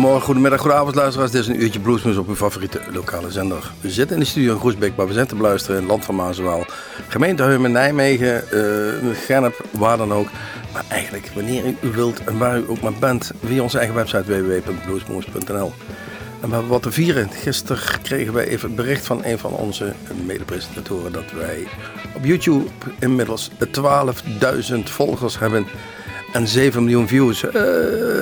Goedemorgen, goedemiddag, goedenavond luisteraars. Dit is een uurtje bluesmoes op uw favoriete lokale zender. We zitten in de studio in Groesbeek, maar we zijn te beluisteren in land van Maaswaal. Gemeente Heumen, Nijmegen, uh, Gennep, waar dan ook. Maar eigenlijk, wanneer u wilt en waar u ook maar bent, via onze eigen website www.bluesmoes.nl. En we hebben wat te vieren. Gisteren kregen wij even het bericht van een van onze medepresentatoren dat wij op YouTube inmiddels 12.000 volgers hebben en 7 miljoen views. Uh,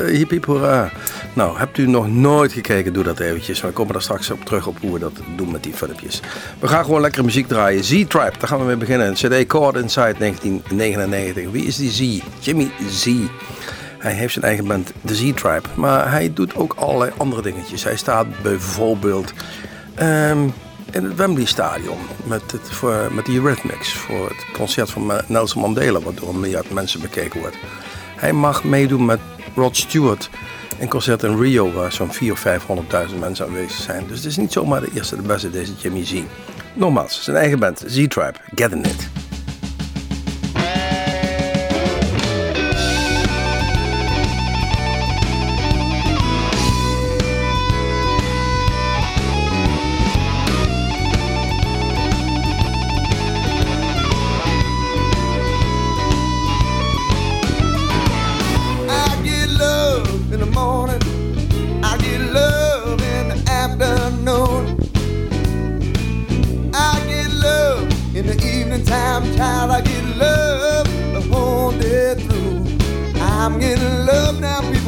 hip hip hoera. Nou, hebt u nog nooit gekeken, doe dat eventjes. We komen daar straks op terug op hoe we dat doen met die filmpjes. We gaan gewoon lekker muziek draaien. Z-Tribe, daar gaan we mee beginnen. CD Chord Inside 1999. Wie is die Z? Jimmy Z. Hij heeft zijn eigen band, de Z-Tribe. Maar hij doet ook allerlei andere dingetjes. Hij staat bijvoorbeeld um, in het Wembley Stadion met, het, voor, met de Eurythmics. Voor het concert van Nelson Mandela, wat door een miljard mensen bekeken wordt. Hij mag meedoen met Rod Stewart. Een concert in Rio waar zo'n 400.000 of 500.000 mensen aanwezig zijn. Dus het is niet zomaar de eerste, de beste, deze Jimmy Z. Nogmaals, zijn eigen band, Z-Tribe, Getting It.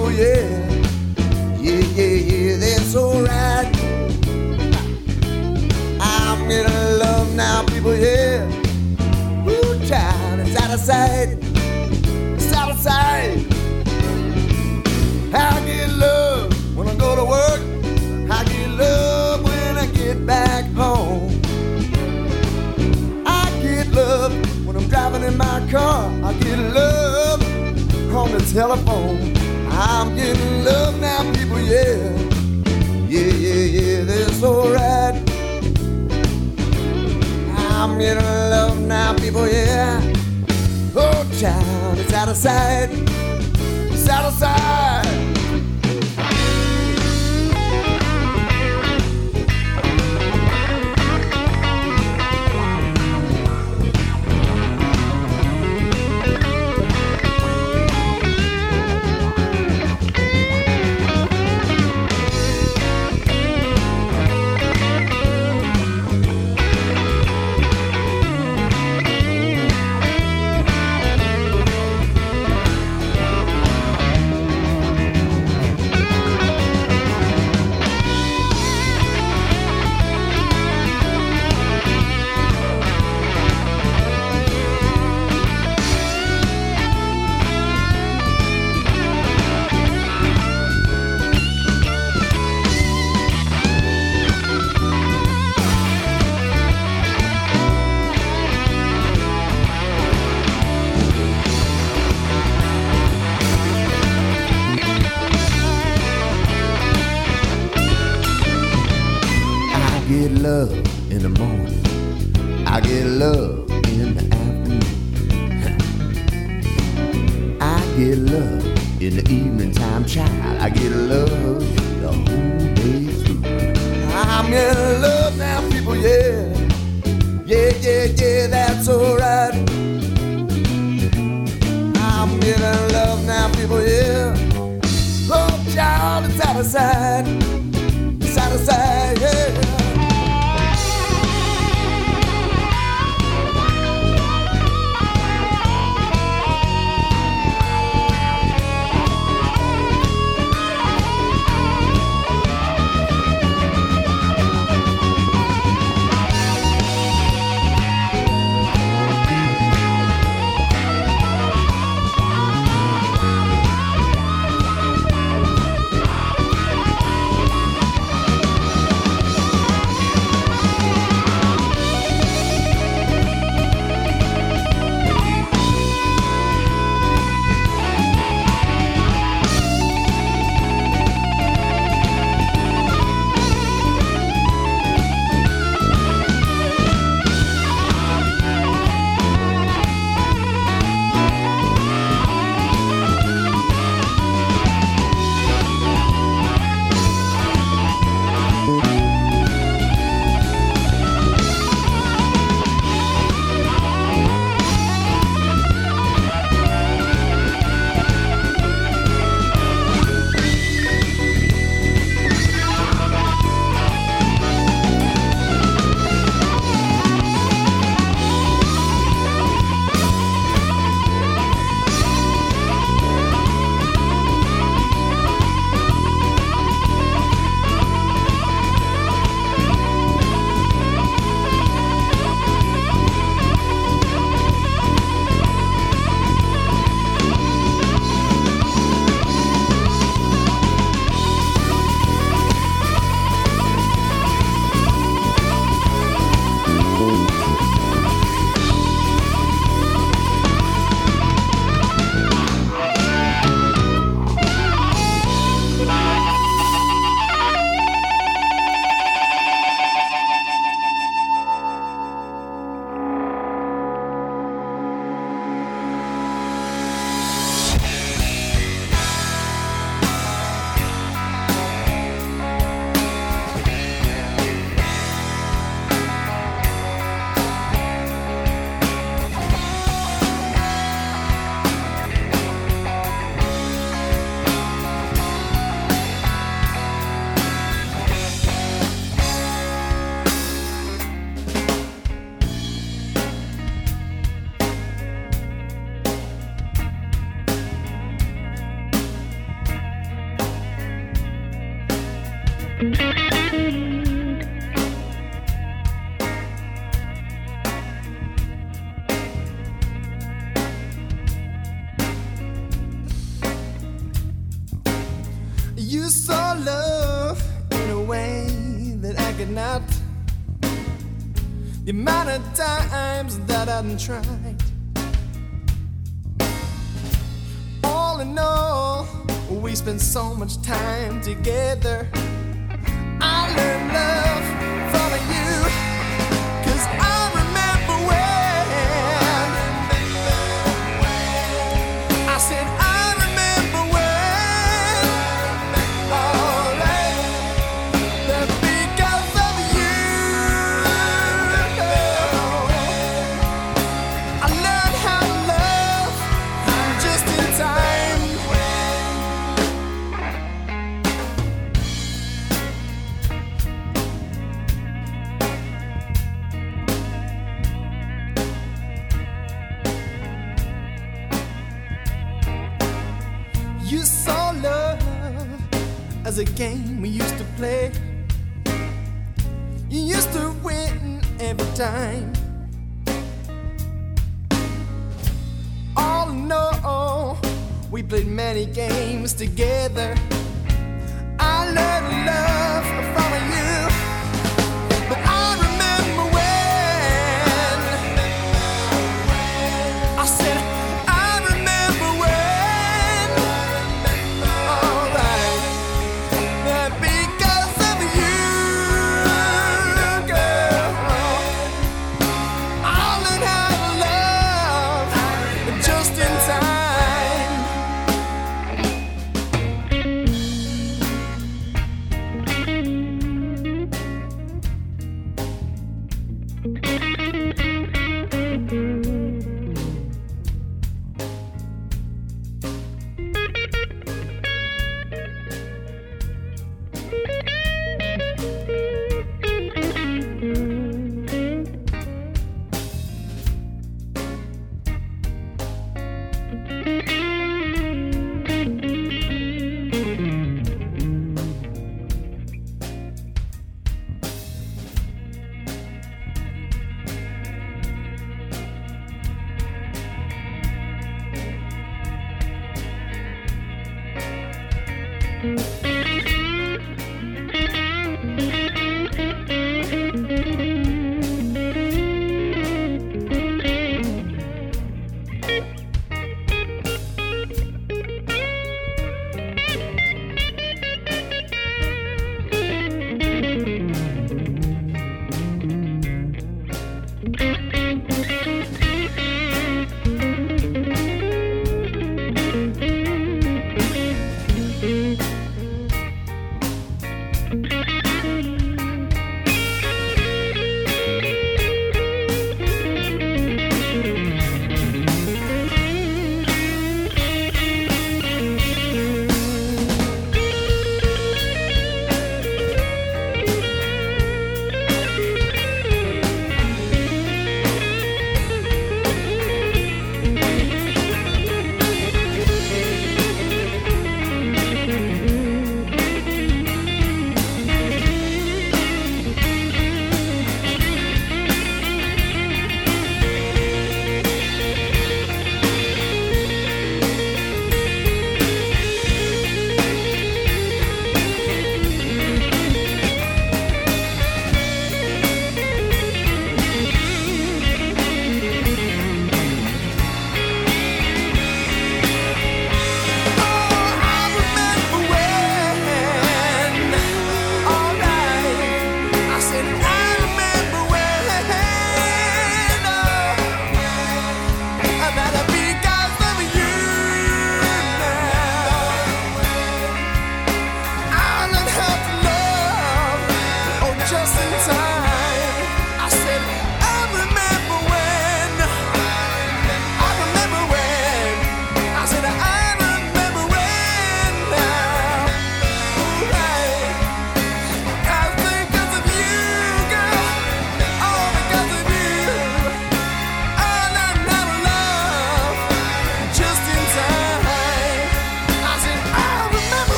people, yeah. Yeah, yeah, yeah, that's alright. I'm in love now, people, yeah. Ooh, child, it's out of sight. It's out of sight. I get love when I go to work. I get love when I get back home. I get love when I'm driving in my car. I get love on the telephone. I'm getting love now, people, yeah. Yeah, yeah, yeah, that's alright. I'm getting love now, people, yeah. Oh, child, it's out of sight. It's out of sight. I get love in the afternoon. I get love in the evening time, child. I get love the whole day through. I'm in love now, people, yeah. Yeah, yeah, yeah, that's alright. I'm getting love now, people, yeah. oh, child, it's out of sight. It's out of sight, yeah.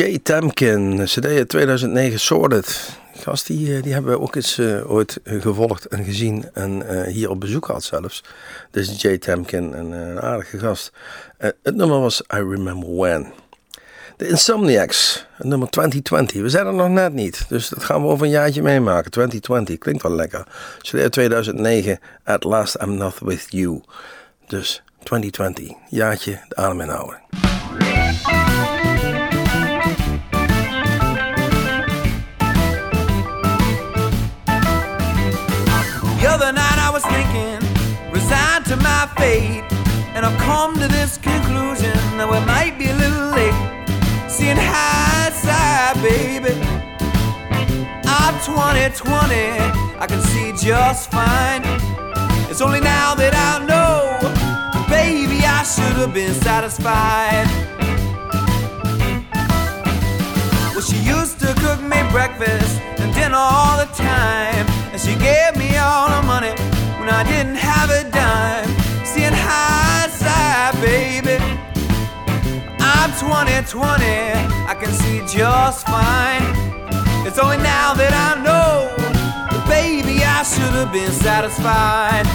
Jay Tamkin, CD 2009 Sorted. gast die, eh, die hebben we ook eens uh, ooit gevolgd en gezien en uh, hier op bezoek gehad zelfs. Is Jay Temkin, een, een aardige gast. het nummer was I Remember When. De Insomniacs, nummer 2020. We zijn er nog net niet, dus dat gaan we over een jaartje meemaken. 2020, klinkt wel lekker. 2009, At Last I'm Not With You. Dus 2020, jaartje de adem inhouden. Resigned to my fate, and I've come to this conclusion that we might be a little late. Seeing hindsight, baby, I'm 2020, I can see just fine. It's only now that I know, baby, I should have been satisfied. Well, she used to cook me breakfast and dinner all the time. And she gave me I didn't have a dime. Seeing hindsight, baby, I'm 2020, I can see just fine. It's only now that I know, baby, I should have been satisfied.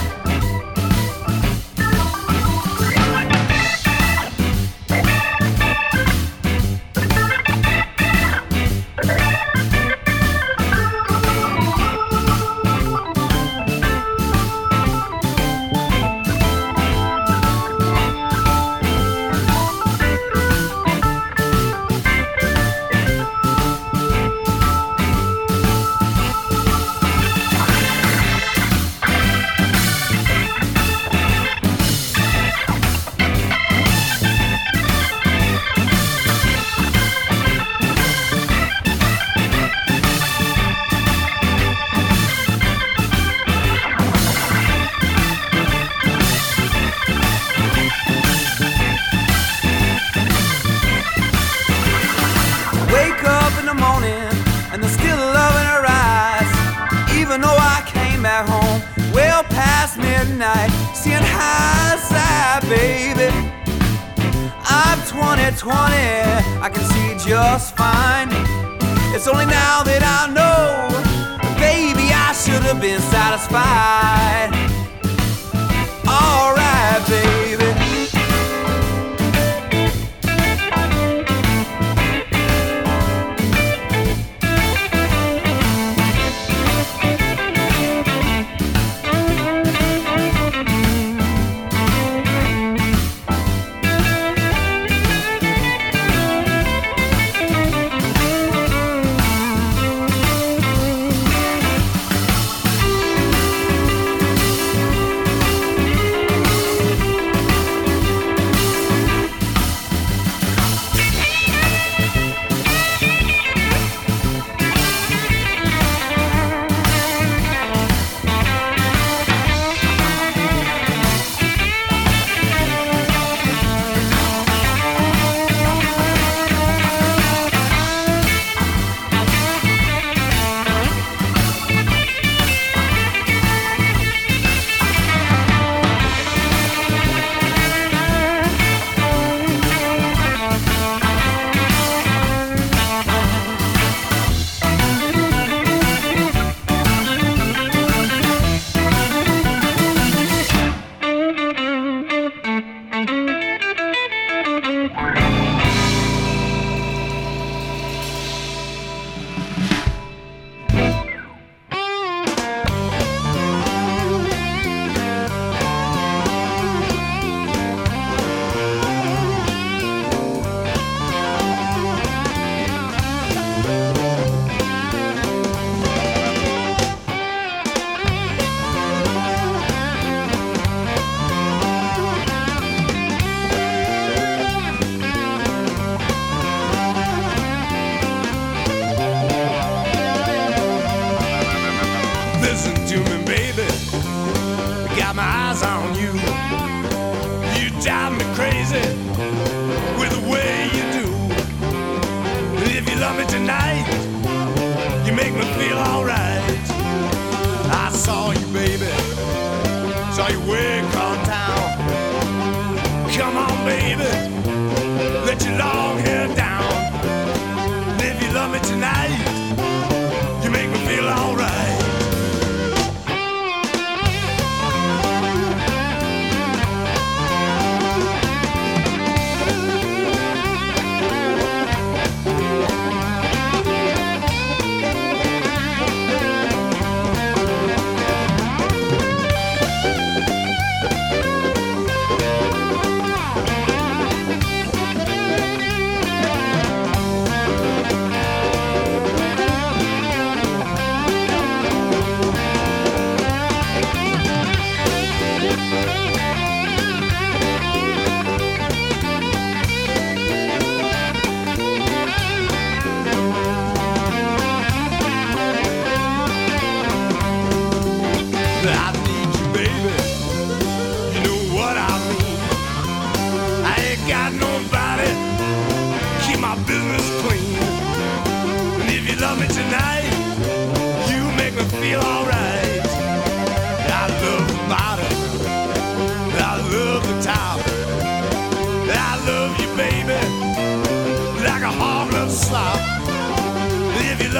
baby.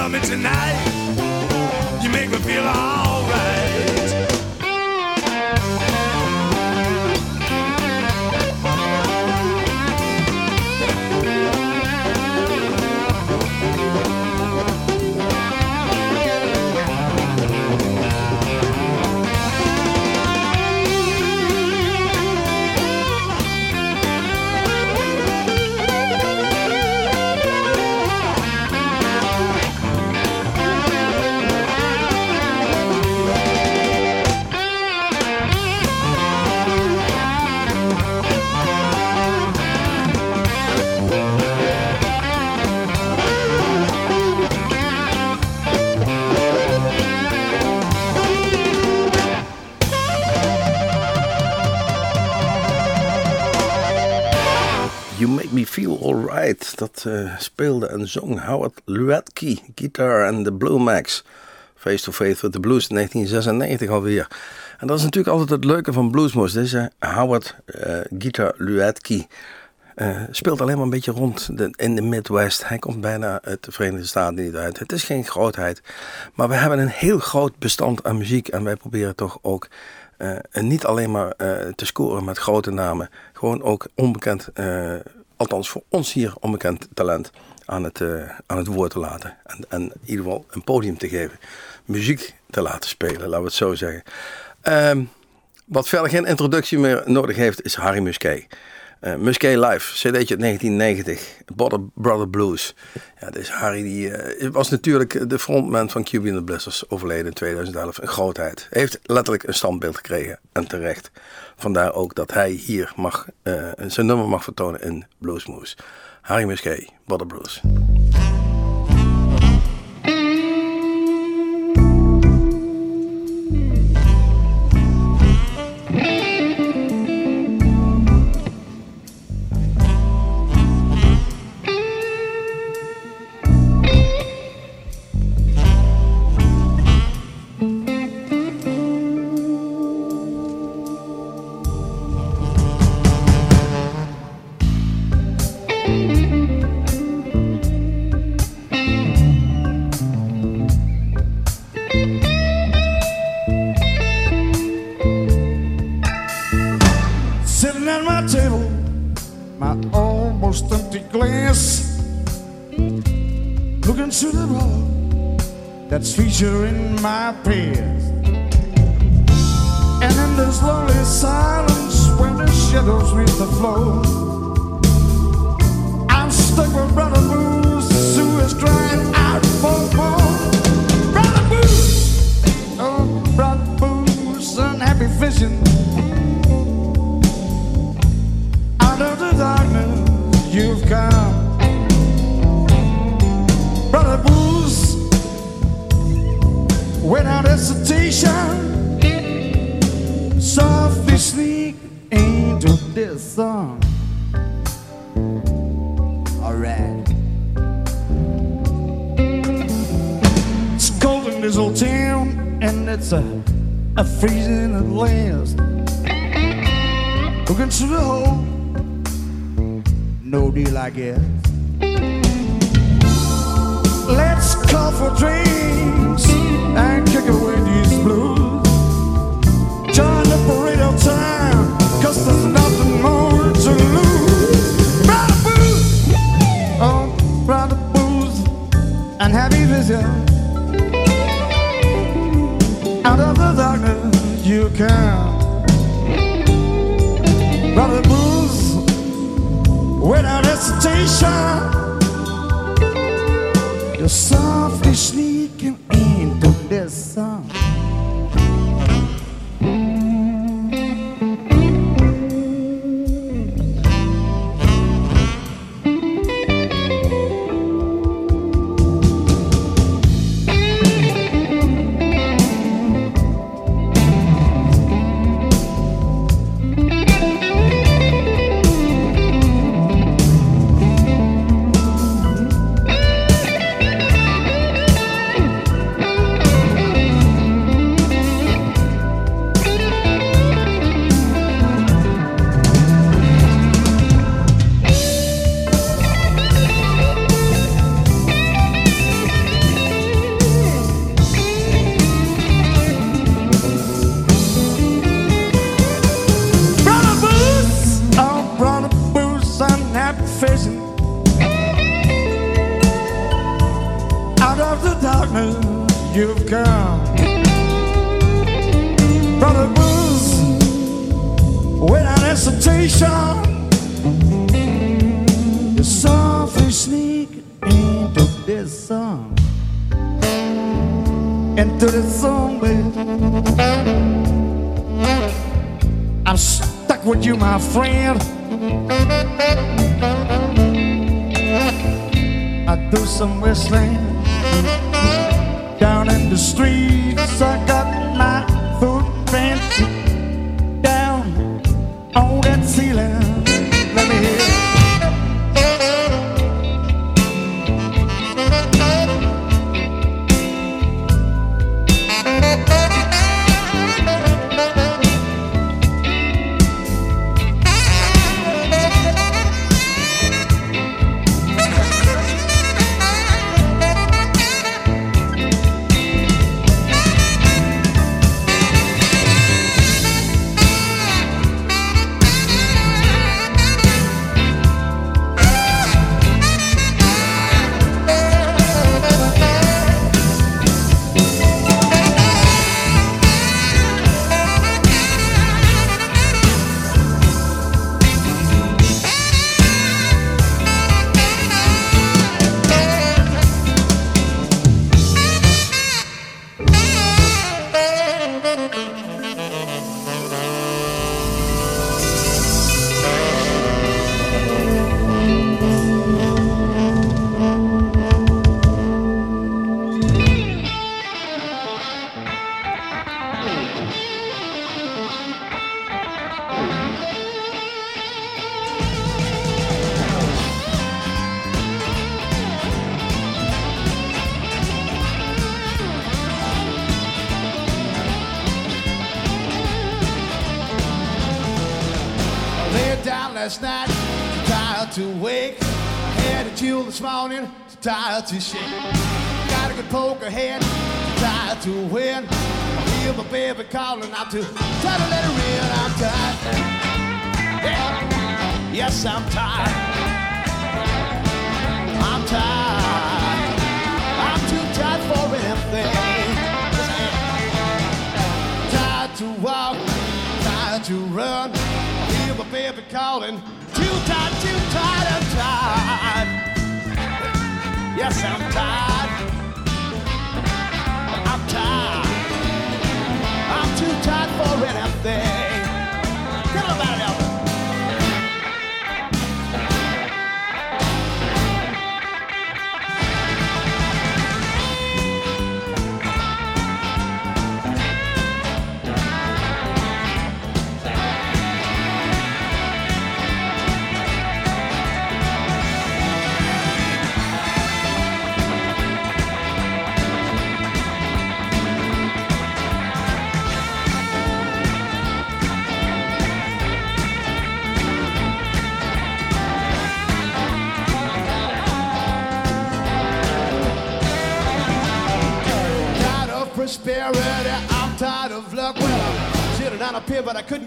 Me tonight. You make me feel alright. Eh, speelde en zong Howard Luetke, Guitar en de Blue Max. Face to Face with the Blues 1996 alweer. En dat is natuurlijk altijd het leuke van Bluesmoes. Deze Howard eh, Guitar Luetke eh, speelt alleen maar een beetje rond de, in de Midwest. Hij komt bijna uit de Verenigde Staten niet uit. Het is geen grootheid. Maar we hebben een heel groot bestand aan muziek. En wij proberen toch ook niet alleen maar te scoren met grote namen. Gewoon ook onbekend, althans voor ons hier onbekend talent aan het, eh, aan het woord te laten. En, en in ieder geval een podium te geven. Muziek te laten spelen, laten we het zo zeggen. Ehm, wat verder geen introductie meer nodig heeft, is Harry Musquet. Eh Musquet Live, cd'tje uit 1990, Brother, Brother Blues. Ja, dus Harry die, eh, was natuurlijk de frontman van QB and the overleden in 2011. Een grootheid. Heeft letterlijk een standbeeld gekregen, en terecht. Vandaar ook dat hij hier mag, eh, zijn nummer mag vertonen in Bluesmoose. Harry Musquet, Brother Blues. my pain. Hesitation. You're softly sneaking into this song.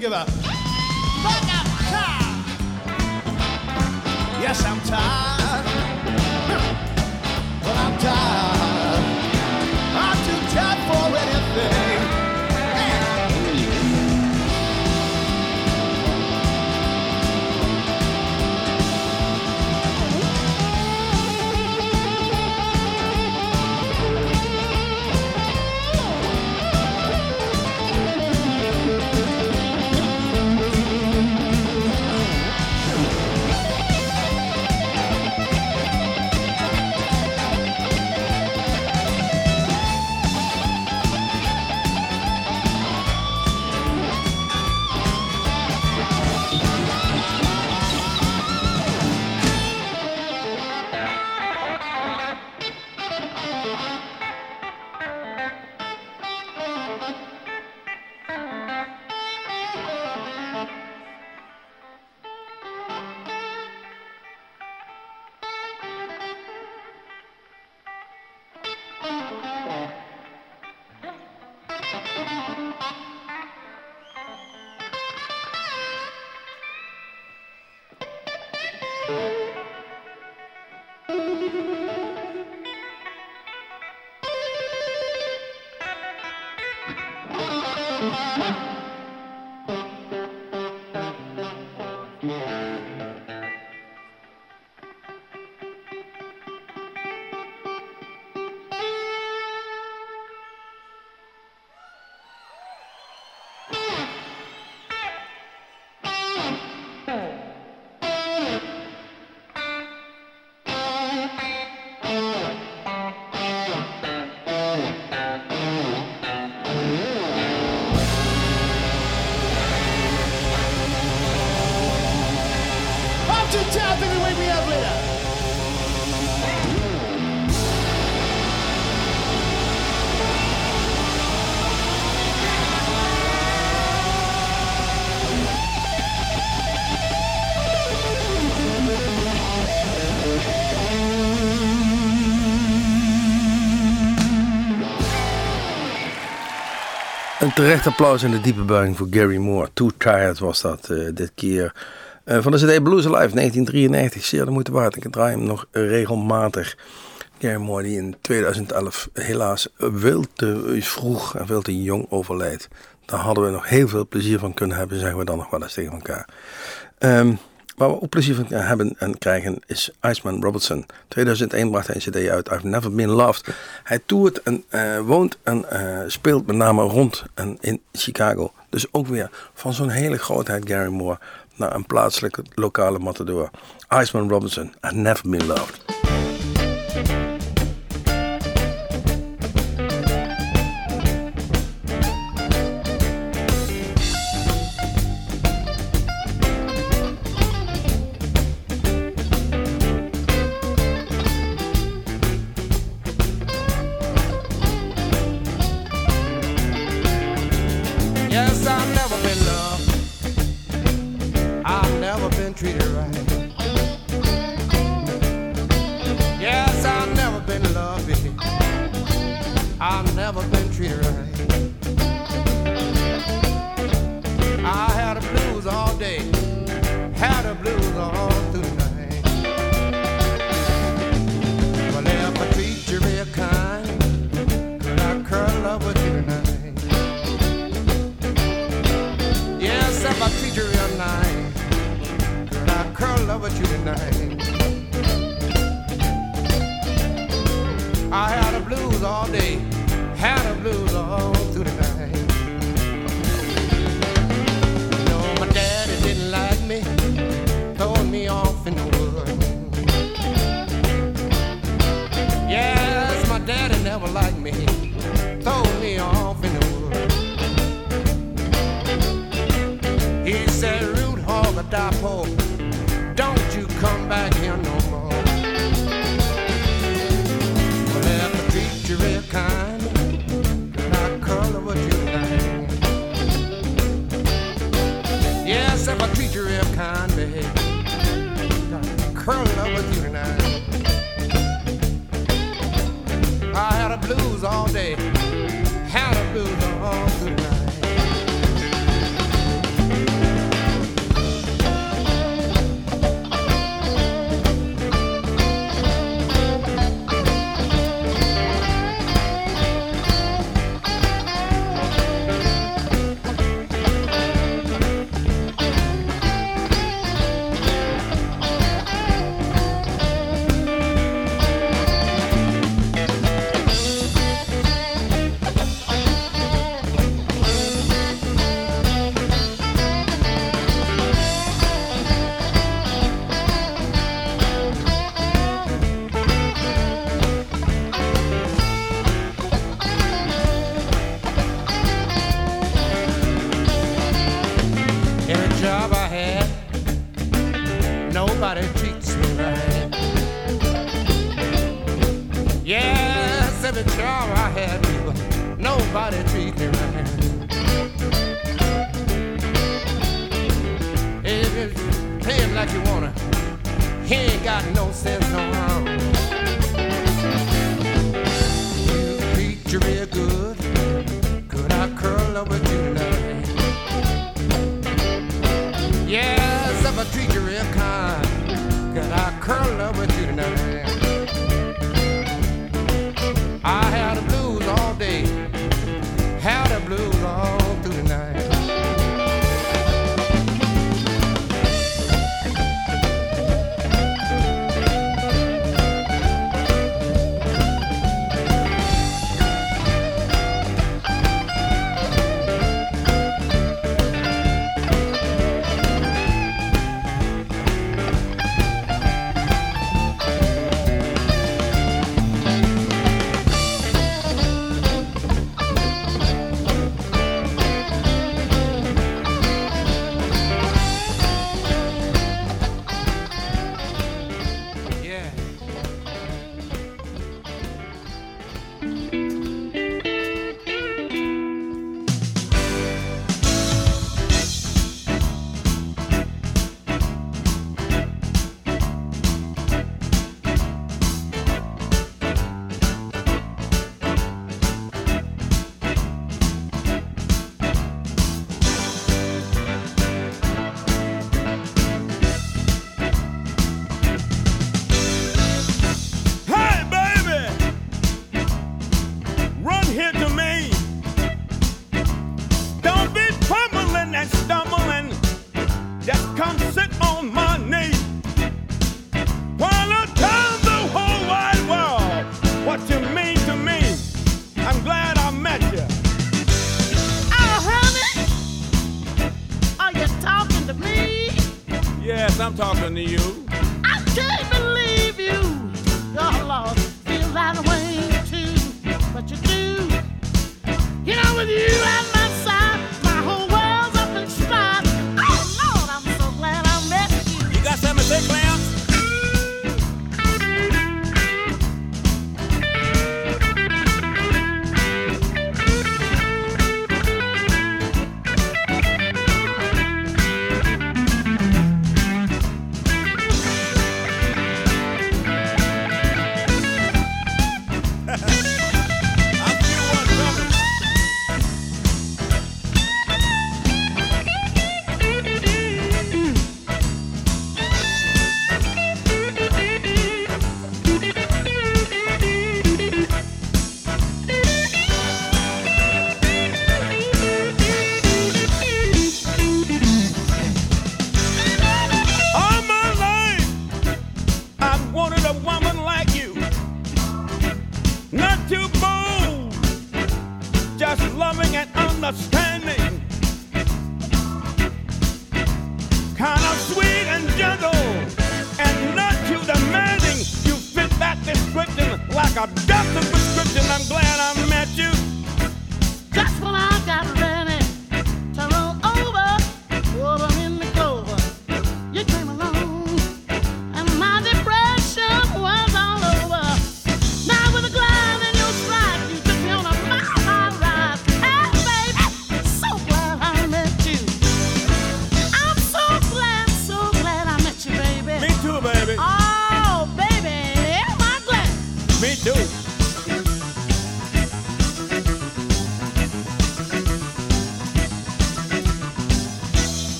Give a. terecht applaus en de diepe buiging voor Gary Moore. Too Tired was dat eh, dit keer. Eh, van de CD Blues Alive 1993. Zeer de moeite waard. Ik draai hem nog regelmatig. Gary Moore die in 2011 helaas veel te vroeg en veel te jong overlijdt. Daar hadden we nog heel veel plezier van kunnen hebben, zeggen we dan nog wel eens tegen elkaar. Ehm, waar we plezier van hebben en krijgen is Iceman Robertson. 2001 bracht hij een cd uit, I've Never Been Loved. Hij toert en eh, woont en eh, speelt met name rond en in Chicago. Dus ook weer van zo'n hele grootheid Gary Moore naar een plaatselijke lokale matador. Iceman Robertson, I've Never Been Loved. Blues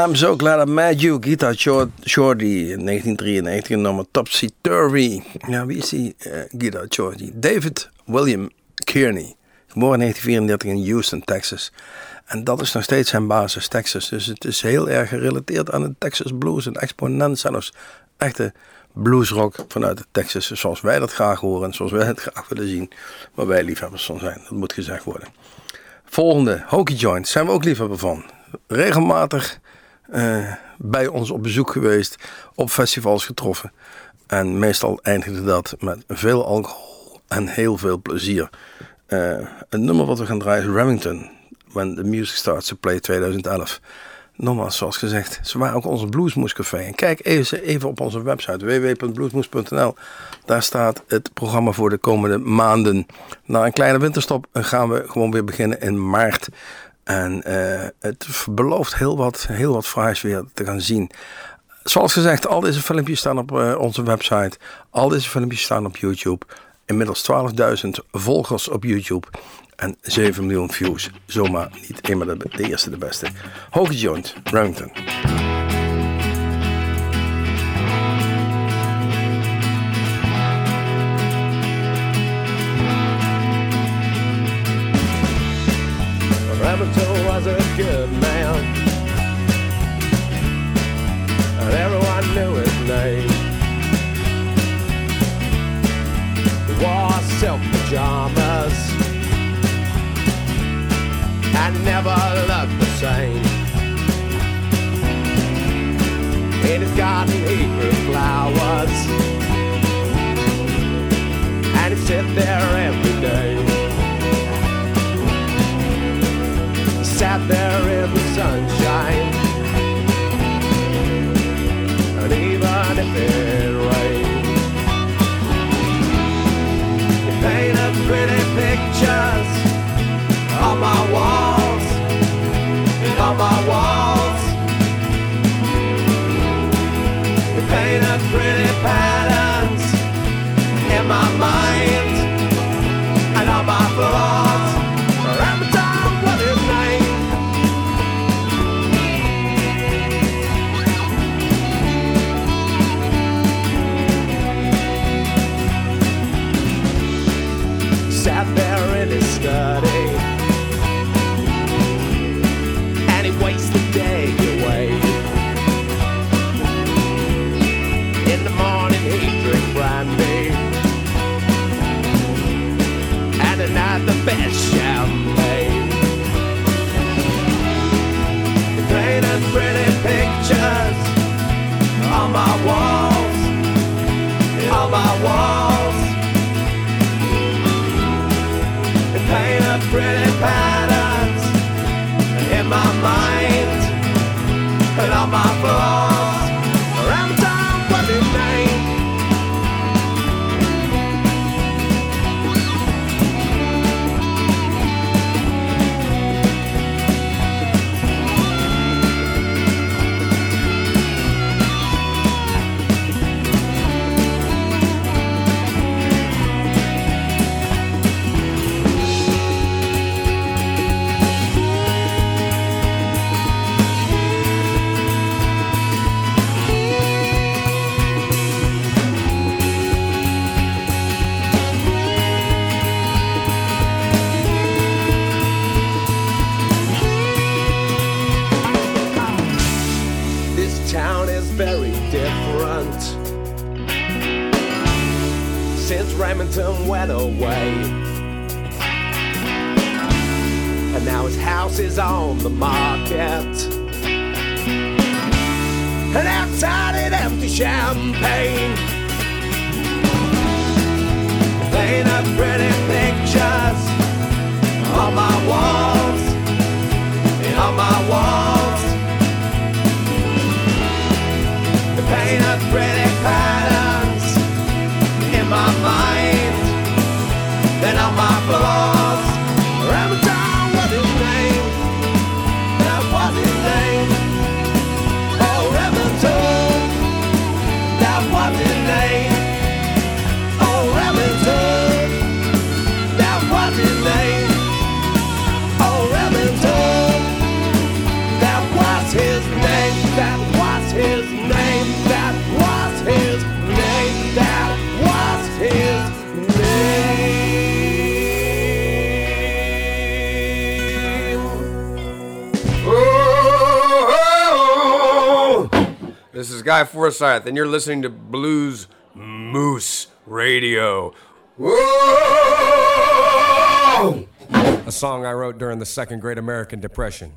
I'm so glad I met you. Guitar Short, Shorty in 1993 nummer Topsy Turvy. Ja, wie is die eh Guitar Shorty? David William Kearney. Geboren in 1934 in Houston, Texas. En dat is nog steeds zijn basis, Texas. Dus het is heel erg gerelateerd aan de Texas blues. Een exponent zelfs. Echte bluesrock vanuit Texas. Zoals wij dat graag horen en zoals wij het graag willen zien. Waar wij liefhebbers van zijn. Dat moet gezegd worden. Volgende, Hokey Joint. Zijn we ook liefhebber van. Regelmatig eh, bij ons op bezoek geweest. Op festivals getroffen. En meestal eindigde dat met veel alcohol en heel veel plezier. Eh een nummer wat we gaan draaien is Remington. When the Music Starts to Play 2011. Nogmaals, zoals gezegd, ze waren ook onze Bluesmoescafé. En kijk even, even op onze website www.bluesmoes.nl. Daar staat het programma voor de komende maanden. Na een kleine winterstop gaan we gewoon weer beginnen in maart. En eh, het belooft heel wat, heel wat fraais weer te gaan zien. Zoals gezegd, al deze filmpjes staan op eh, onze website. Al deze filmpjes staan op YouTube. Inmiddels 12.000 volgers op YouTube. En 7 miljoen views. Zomaar niet eenmaal de, de eerste de beste. Hoge Joint, Remington. Roberto was a good man. And everyone knew his name. He wore silk pajamas and never looked the same. In his garden he grew flowers and he sit there every You paint pretty pictures on my walls and on my Ty Forsyth, and you're listening to Blues Moose Radio. Whoa! A song I wrote during the Second Great American Depression.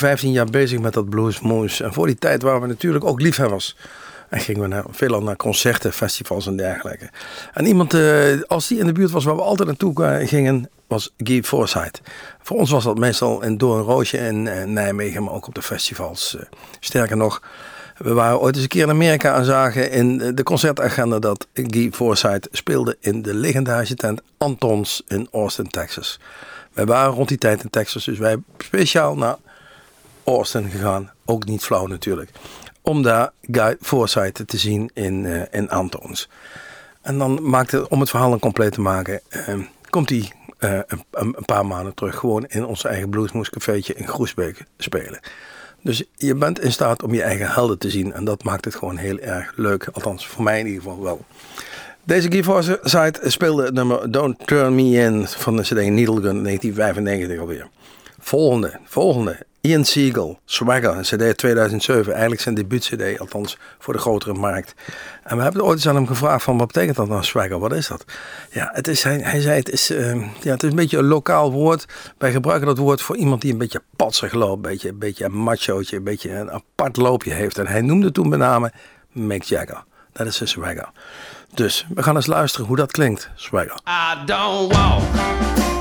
15 jaar bezig met dat Blues Moose. En voor die tijd waren we natuurlijk ook liefhebbers. En gingen we naar, veelal naar concerten, festivals en dergelijke. En iemand, eh, als die in de buurt was waar we altijd naartoe gingen, was Guy Forsyth. Voor ons was dat meestal in Doornroosje in eh, Nijmegen, maar ook op de festivals. Eh, sterker nog, we waren ooit eens een keer in Amerika en zagen in de concertagenda dat Guy Forsyth speelde in de legendarische tent Antons in Austin, Texas. Wij waren rond die tijd in Texas, dus wij speciaal naar Austin gegaan. Ook niet flauw natuurlijk. Om daar Guy Forsyth te zien in, eh, in Antons. En dan maakte, om het verhaal dan compleet te maken, eh, komt hij eh, een, een paar maanden terug gewoon in ons eigen Bluesmoes cafeetje in Groesbeek spelen. Dus je bent in staat om je eigen helden te zien. En dat maakt het gewoon heel erg leuk. Althans, voor mij in ieder geval wel. Deze Guy Forsyth speelde het nummer Don't Turn Me In van de CD Needle Gun 1995 alweer. Volgende, volgende. Ian Siegel, Swagger, een CD 2007. Eigenlijk zijn debuut-CD, althans voor de grotere markt. En we hebben ooit eens aan hem gevraagd van wat betekent dat nou Swagger? Wat is dat? Ja, het is, hij, hij zei het is, eh, ja, het is een beetje een lokaal woord. Wij gebruiken dat woord voor iemand die een beetje patsig loopt. Een beetje, een beetje een machootje, een beetje een apart loopje heeft. En hij noemde toen met name Mick Jagger. Dat is een Swagger. Dus we gaan eens luisteren hoe dat klinkt, Swagger. I don't.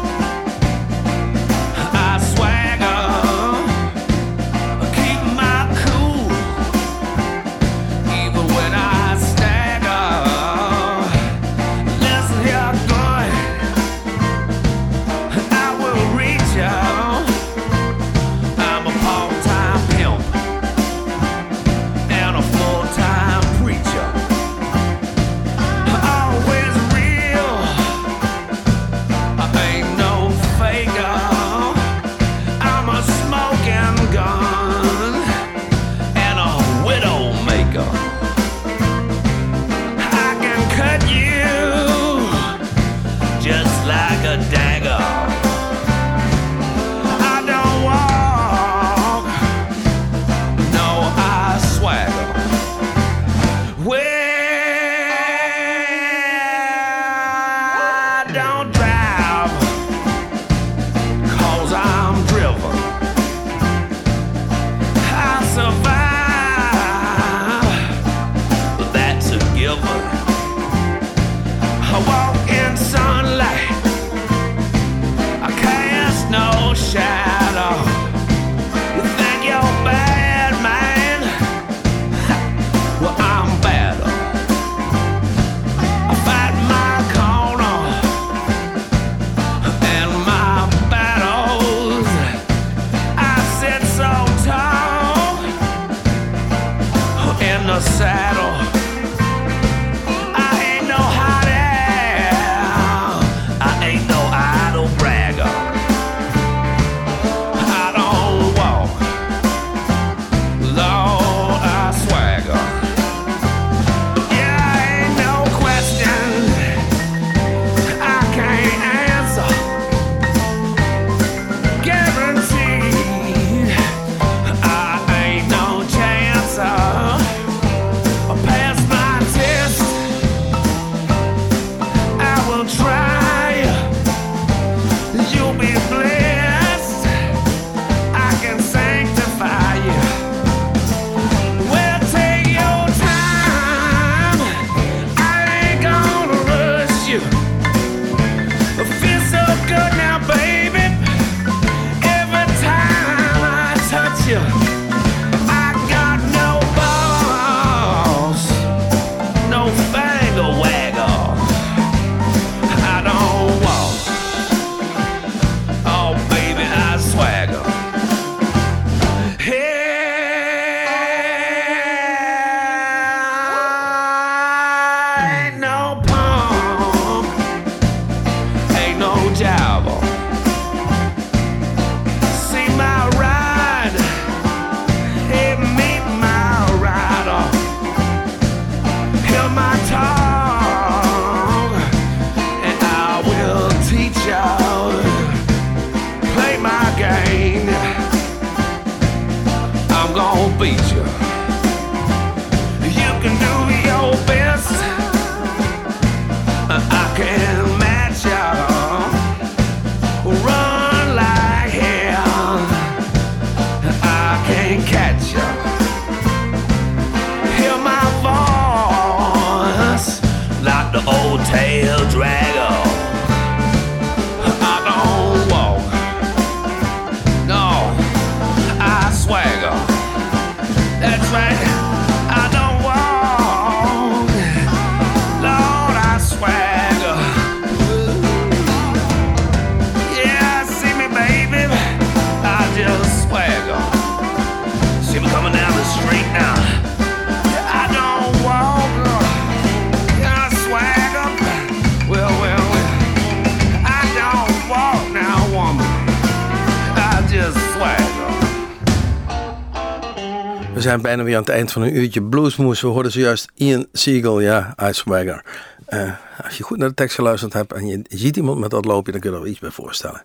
We zijn bijna weer aan het eind van een uurtje bluesmoes. We hoorden zojuist Ian Siegel, ja, Icewagger. Eh als je goed naar de tekst geluisterd hebt en je ziet iemand met dat loopje, dan kun je er wel iets bij voorstellen.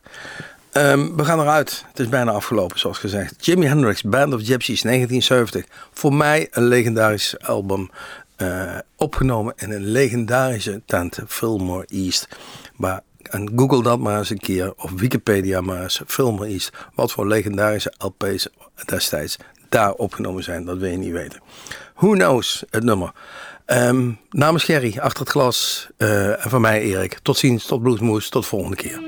Ehm, we gaan eruit. Het is bijna afgelopen, zoals gezegd. Jimi Hendrix, Band of Gypsies, 1970. Voor mij een legendarisch album. eh, opgenomen in een legendarische tent, Fillmore East. Maar, en google dat maar eens een keer, of Wikipedia maar eens, Fillmore East. Wat voor legendarische LP's destijds daar opgenomen zijn, dat wil je niet weten. Who knows, het nummer. Ehm, namens Gerry, achter het glas, eh, en van mij Erik. Tot ziens, tot Bluesmoes, tot de volgende keer.